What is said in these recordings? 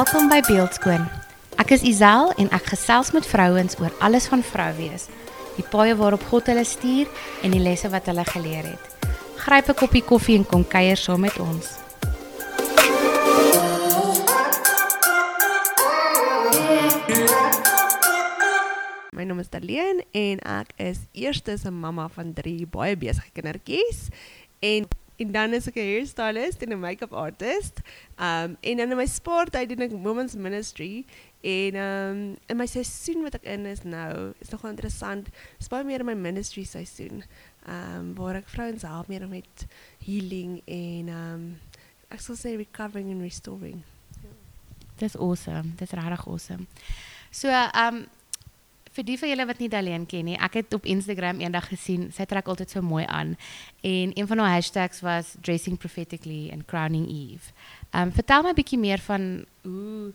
Welkom by Beeldskoon. Ek is Isel en ek gesels met vrouens oor alles van vrou wees. Die paaie waarop God hulle stuur en die lesse wat hulle geleer het. Gryp 'n koppie koffie en kom kuier saam met ons. My naam is Darlene en ek is eerstens 'n mamma van 3 baie besige kindertjies en en dan is ek 'n hairstylist en 'n make-up artist. Um en dan in my spaartyd doen ek women's ministry en um in my seisoen wat ek in is nou, is nogal interessant. Dis baie meer in my ministry seisoen. Um waar ek vrouens help meer met healing en ek sal sê recovering and restoring. Dis awesome. Dis regtig awesome. So, um vir die van julle wat nie Daleen ken nie, ek het op Instagram eendag gesien, sy trek altyd so mooi aan en een van haar hashtags was dressing prophetically and crowning Eve. Um vertel my 'n bietjie meer van hoe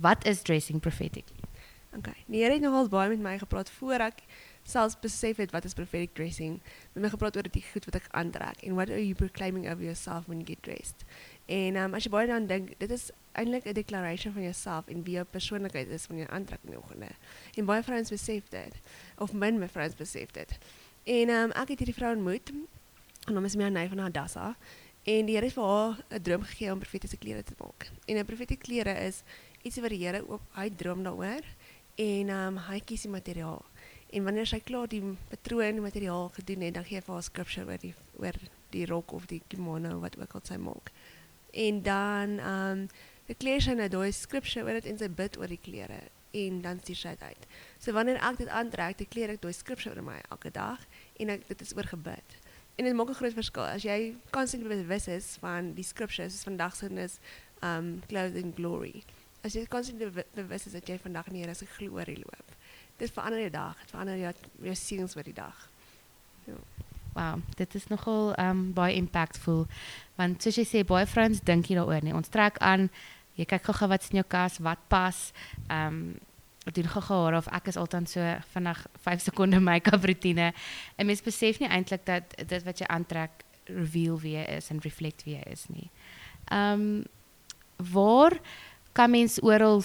wat is dressing prophetically? Okay. Die Here het nogal baie met my gepraat voor ek selfs besef het wat is prophetic dressing. Met my gepraat oor die goed wat ek aantrek en what are you proclaiming over yourself when you get dressed. En um, as jy baie daaraan dink, dit is eintlik 'n declaration van jouself en wie jou persoonlikheid is wanneer jy aantrek in die oggende. En baie vrouens besef dit of min vrouens besef dit. En um, ek het hierdie vrou ontmoet. Haar naam is Mianay van Hadassa. En die Here het vir haar 'n droom gegee om profetiese klere te maak. En 'n profetiese klere is ietsie wat die Here ook hy droom daaroor en um, hy kies die materiaal. En wanneer sy klaar die patroon die materiaal gedoen het, dan gee hy vir haar scripture oor die oor die rok of die kimono wat ook al sy maak. En dan ehm um, dekleer sy nou daai scripture oor dit en sy bid oor die klere en dan stuur sy dit uit. So wanneer ek dit aantrek, dekleer ek daai scripture oor my elke dag en ek dit is oor gebid. En dit maak 'n groot verskil as jy constant bewus is van die scriptures, soos vandag se is um clothing glory. As jy constant bewus is dat jy vandag in die Here se glorie loop. Dit verander jou dag, dit verander jou jou seuns vir die dag. Wow, dit is nogal um baie impactful want soos jy sê baie vrouens dink nie daaroor nie. Ons trek aan, jy kyk gou-gou jou kas, wat pas. Um ek doen gou-gou haar of ek is altyd so vinnig 5 sekonde make-up roetine. En mens besef nie eintlik dat dit wat jy aantrek reveal wie jy is en reflect wie jy is nie. Um waar kan mens oral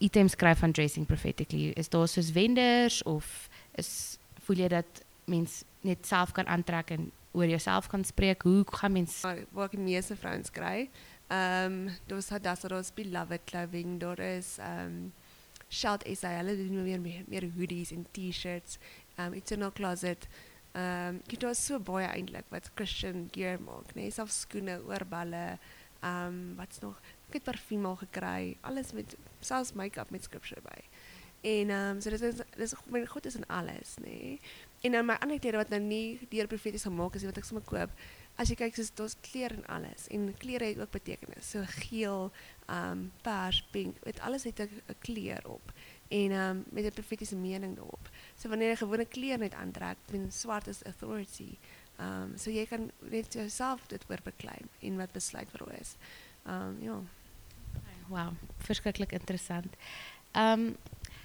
items kry van dressing prophetically? Is daar soos vendors of is voel jy dat mens net self kan aantrek en oor jouself kan spreek? Hoe gaan mens waar ek die meeste vrouens kry, ehm um, daar's Hadassah, daar's Beloved Clothing, daar is ehm um, Shout hulle doen meer, meer hoodies en t-shirts, um, Eternal Closet. Ehm um, jy daar's so baie eintlik wat Christian gear maak, né? Nee? Selfs skoene, oorballe, ehm um, wat's nog? Ek het parfuum al gekry, alles met selfs make-up met scripture by. En ehm um, so dit is dis my is in alles, nê. Nee? En dan my ander klere wat nou nie deur profeties gemaak is nie, wat ek sommer koop. As jy kyk, soos daar's klere en alles en klere het ook betekenis. So geel, um, pers, pink, dit alles het 'n kleur op en um, met 'n profetiese mening daarop. So wanneer jy gewone klere net aantrek, dan swart is authority. Um, so jy kan net jouself dit oor beklei en wat besluit vir is. Um, ja. Wow, verskriklik interessant. Um,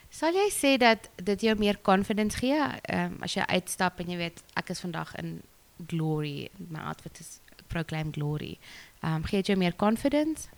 sal jy sê dat dit jou meer confidence gee um, as jy uitstap en jy weet ek is vandag in glory, my outfit is proclaim glory. Um, gee jou meer confidence?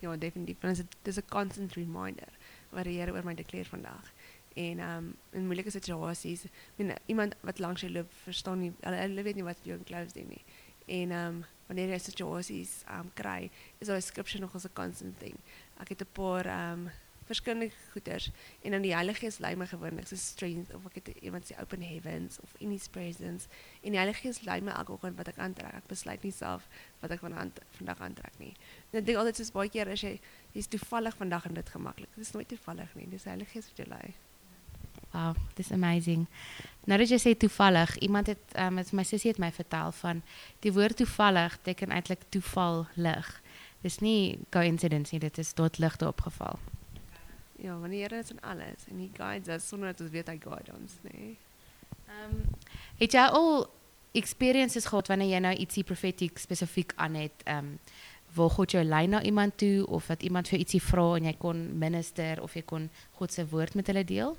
Ja, definitief. Dit is 'n constant reminder wat die Here oor my vandag. En um, in moeilike situasies, men iemand wat langs jou loop, verstaan nie, hulle, weet nie wat jou clothes doen nie. En um, wanneer jy situasies um, kry, is daai scripture nog 'n constant thing. Ek het 'n paar um, verskillende goeders en dan die Heilige Gees lei my gewoonlik so strength of ek het iemand sê open heavens of in his presence en die Heilige Gees lei my elke oggend wat ek aantrek. Ek besluit nie self wat ek van vandag aantrek nie. En ek dink altyd soos baie keer as jy jy's toevallig vandag en dit gemaklik. Dit is nooit toevallig nie. Die Heilige Gees wat jou lei. Wow, dis amazing. Nou dat jy sê toevallig, iemand het um, my sussie het my vertel van die woord toevallig beteken eintlik toeval lig. Dis nie coincidence nie, dit is tot ligte opgeval. Ja, want die Here is in alles en hy guides us sonder dat ons weet hy guide ons, nê. Nee. Ehm um, het jy al experiences gehad wanneer jy nou ietsie profetiek spesifiek aan het ehm um, waar God jou lei na iemand toe of dat iemand vir ietsie vra en jy kon minister of jy kon God se woord met hulle deel?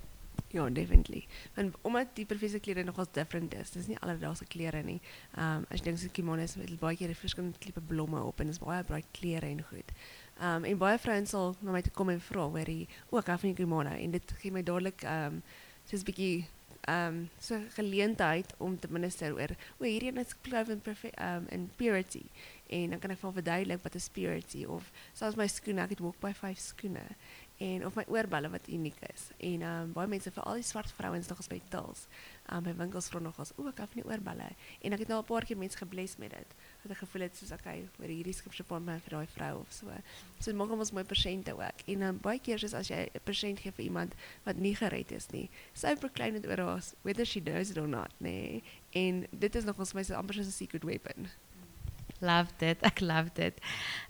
Ja, definitely. Want omdat die professor klere nogals different is. Dis nie alledaagse klere nie. Ehm um, as jy dink so kimonos met baie keer verskillende tipe blomme op en dis baie baie klere en goed. Um, en baie vrouens sal na my toe kom en vra oor die ook af van kimono en dit gee my dadelik um, soos 'n bietjie um, so geleentheid om te minister oor o hierdie is clove in perfect um, in purity en dan kan ek vir verduidelik wat is purity of selfs my skoene ek het walk by 5 skoene en of my oorbelle wat uniek is. En um, baie mense veral die swart vrouens nog by tils. Um, by winkels vra nog as o, ek het nie oorbelle en ek het nou 'n paar keer mense gebles met dit. Dat ek gevoel het soos okay, oor hierdie skipse paar my vir daai vrou of so. So maak ons mooi persente ook. En um, baie keer is as jy 'n persent gee vir iemand wat nie gered is nie, sy verklein dit oor haar whether she knows it or not, nee. En dit is nog my so amper soos 'n secret weapon. Loved it. Ek loved it.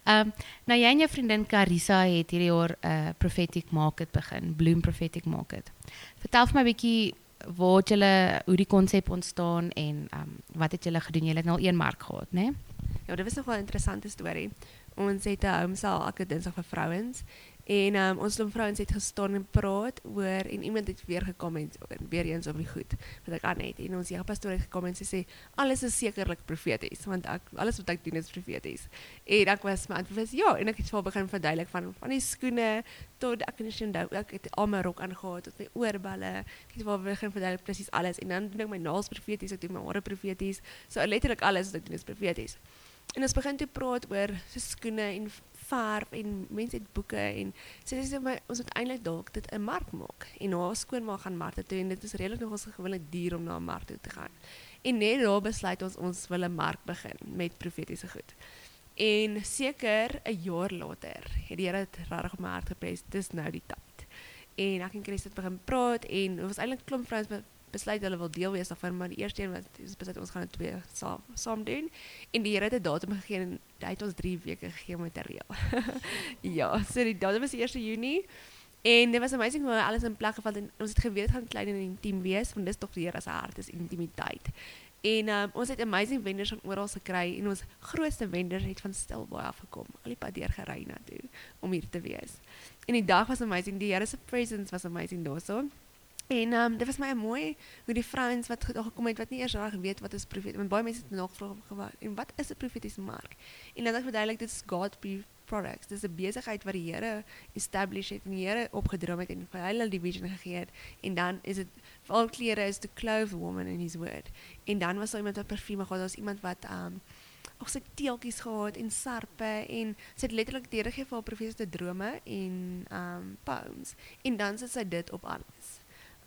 Ehm um, nou jy en jou vriendin Carissa het hierdie jaar 'n uh, prophetic market begin, Bloom Prophetic Market. Vertel vir my 'n bietjie waar het julle hoe die konsep ontstaan en um, wat het julle gedoen? Julle het nou een mark gehad, né? Nee? Ja, dit was nog wel 'n interessante storie. Ons het 'n home sale elke Dinsdag vir vrouens En um, ons lom vrouens het gestaan en praat oor en iemand het weer gekom en weer eens op die goed wat ek aan het. En ons ja pastoor het gekom en sy sê alles is sekerlik profeties want ek alles wat ek doen is profeties. En ek was my antwoord was ja en ek het vir begin verduidelik van van die skoene tot ek in die ek het al my rok aangetree tot my oorballe. Ek het vir begin verduidelik presies alles en dan doen ek my naels profeties, ek doen my hare profeties. So letterlik alles wat ek doen is profeties. En ons begin te praat oor so skoene en verf en mense het boeke en sy sê my ons moet eintlik dalk dit 'n mark maak en haar skoonma gaan markte toe en dit is redelik nog ons gewoonlik duur om na 'n mark toe te gaan. En net daar besluit ons ons wil 'n mark begin met profetiese goed. En seker 'n jaar later het die Here dit regtig op my hart gepres. Dis nou die tyd. En ek en Chris het begin praat en dit was eintlik klomp vrouens besluit hulle wil deel wees daarvan, maar die eerste een wat ons besluit ons gaan dit twee saam saam doen. En die Here het 'n datum gegee en hy het ons 3 weke gegee om dit te reël. ja, so die datum was die 1 Junie. En dit was amazing hoe alles in plek geval en ons het geweet gaan klein en intiem wees, want dis tog die Here se hart is intimiteit. En um, ons het amazing vendors van oral gekry en ons grootste vendor het van Stilbaai af gekom. Al die pad deur gery na toe om hier te wees. En die dag was amazing. Die Here se presence was amazing daarso. En um, dit was my mooi hoe die vrouens wat gekom het wat nie eers reg weet wat is profeet. Want baie mense het nog gevra en wat is 'n profetiese mark? En dan het verduidelik dit is God products. Dis 'n besigheid wat die Here establish het en die Here opgedroom het en vir hulle die vision gegee het. En dan is dit al klere is to clothe woman in his word. En dan was daar iemand wat parfume gehad, daar was iemand wat um ook sy teeltjies gehad en sarpe en sy het letterlik deurgegee vir haar profetiese drome en um poems. En dan sit sy dit op alles.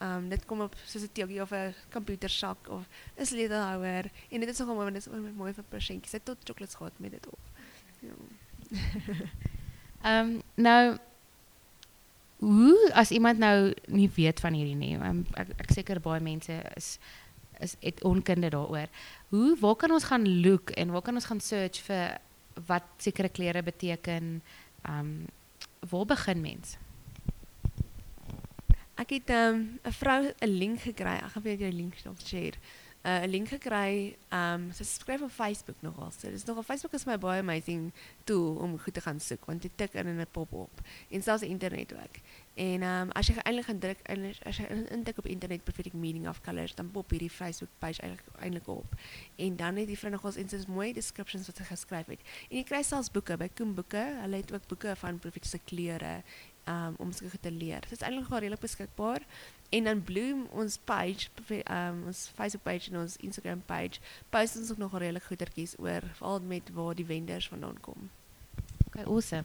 Um, dit kom op soos 'n of 'n komputersak of 'n sleutelhouer en dit is nogal mooi want dit is mooi vir persentjies. Het tot chocolates gehad met dit op. Ja. Ehm nou hoe as iemand nou nie weet van hierdie nie. Um, ek ek seker baie mense is is het onkunde daaroor. Hoe waar kan ons gaan look en waar kan ons gaan search vir wat sekere klere beteken? Ehm waar begin mens? Ek het ehm, 'n um, vrou 'n link gekry. Ek gaan vir jou die link nog share. Uh, 'n uh, link gekry. Ehm um, op Facebook nogal. So dis nogal Facebook is my baie amazing tool om goed te gaan soek want dit tik in en dit pop op. En selfs die internet ook. En ehm um, as jy eintlik gaan druk jy intik op internet prophetic meaning of colors dan pop hierdie Facebook page eintlik eintlik op. En dan het die vrou nogals en sy's mooi descriptions wat sy geskryf het. En jy kry selfs boeke by Koem boeke. Hulle het ook boeke van profetiese kleure um, om seker te leer. Dit is eintlik nog redelik beskikbaar. En dan Bloom ons page, um, ons Facebook page en ons Instagram page, post ons ook nog redelik goedertjies oor veral met waar die vendors vandaan kom. Okay, awesome.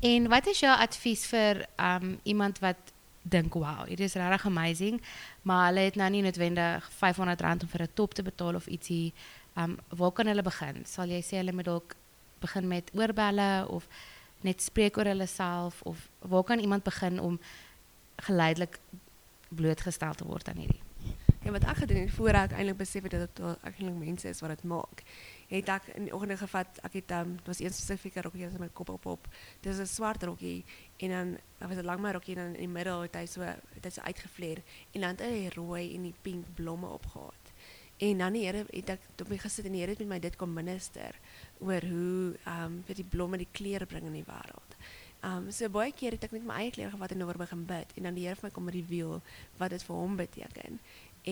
En wat is jou advies vir um, iemand wat dink, "Wow, dit is regtig amazing," maar hulle het nou nie noodwendig R500 om vir 'n top te betaal of ietsie. Um waar kan hulle begin? Sal jy sê hulle moet dalk begin met oorbelle of net spreek oor hulle self of waar kan iemand begin om geleidelik blootgestel te word aan hierdie? Ja, wat ek gedoen het voor ek eintlik besef het dat dit eintlik mense is wat dit maak. Het ek in die oggende gevat, ek het um, dit was een spesifieke rokkie met my kop op op. Dis 'n swart rokkie en dan was dit lank my rokkie en in die middel het hy so hy so uitgevleer en dan het hy rooi en die pink blomme opgehad. En dan die Here het ek op my gesit en die Here het met my dit kom minister oor hoe ehm um, vir die blomme die kleure bring in die wêreld. Um so baie keer het ek net my eie klere gevat en oor begin bid en dan die Here vir my kom reveal wat dit vir hom beteken.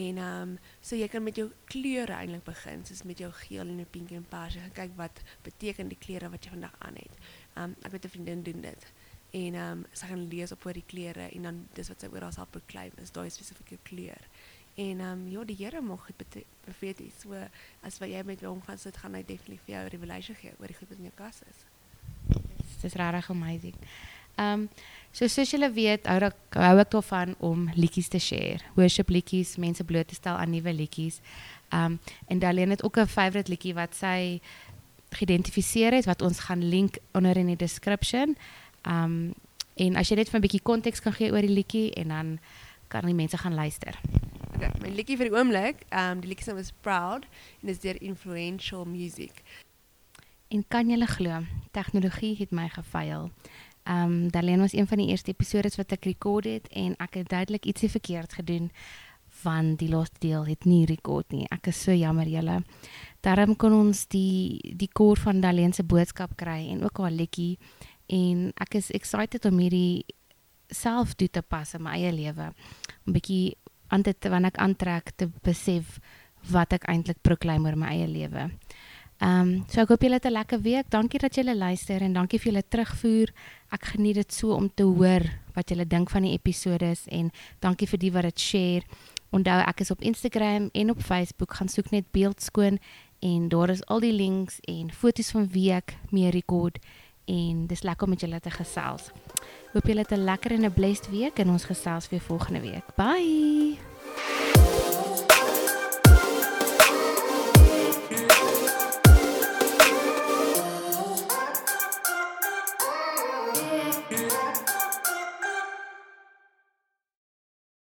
En um so jy kan met jou kleure eintlik begin, soos met jou geel en 'n pink en. Jy gaan kyk wat beteken die klere wat jy vandag aan het. Um ek weet 'n vriendin doen dit. En um sy gaan lees op oor die klere en dan dis wat sy oral sal proclaim is daai spesifieke kleur. En um ja, die Here mag dit profeties. So as wat jy met hom gaan sit, gaan hy definitief vir jou revelation gee oor die goed in jou kas is. Dit is regtig amazing. Ehm um, so soos julle hou ek hou ek daarvan om liedjies te share. Worship liedjies, mense bloot te stel aan nuwe liedjies. Ehm um, en Darlene het ook 'n favourite liedjie wat sy geïdentifiseer het wat ons gaan link onder in die description. Ehm en as jy net vir 'n bietjie konteks kan gee oor die liedjie en dan kan die mense gaan luister. Okay, my liedjie vir die oomblik, ehm um, die liedjie se naam is Proud en is deur Influential Music. En kan julle glo, tegnologie het my gefaal. Ehm um, Darlene was een van die eerste episodes wat ek rekord het en ek het duidelik ietsie verkeerd gedoen van die laaste deel het nie rekord nie. Ek is so jammer julle. Daarom kon ons die die koor van Darlene se boodskap kry en ook haar liedjie en ek is excited om hierdie self toe te pas in my eie lewe. 'n Bietjie aan dit wanneer ek aantrek te besef wat ek eintlik proklaim oor my eie lewe. Ehm um, so ek hoop julle het 'n lekker week. Dankie dat julle luister en dankie vir julle terugvoer. Ek geniet dit so om te hoor wat julle dink van die episodes en dankie vir die wat dit share. Onthou ek is op Instagram en op Facebook gaan soek net beeldskoon en daar is al die links en foto's van wie ek mee rekord en dis lekker om met julle te gesels. Hoop julle het 'n lekker en 'n blessed week en ons gesels weer volgende week. Bye.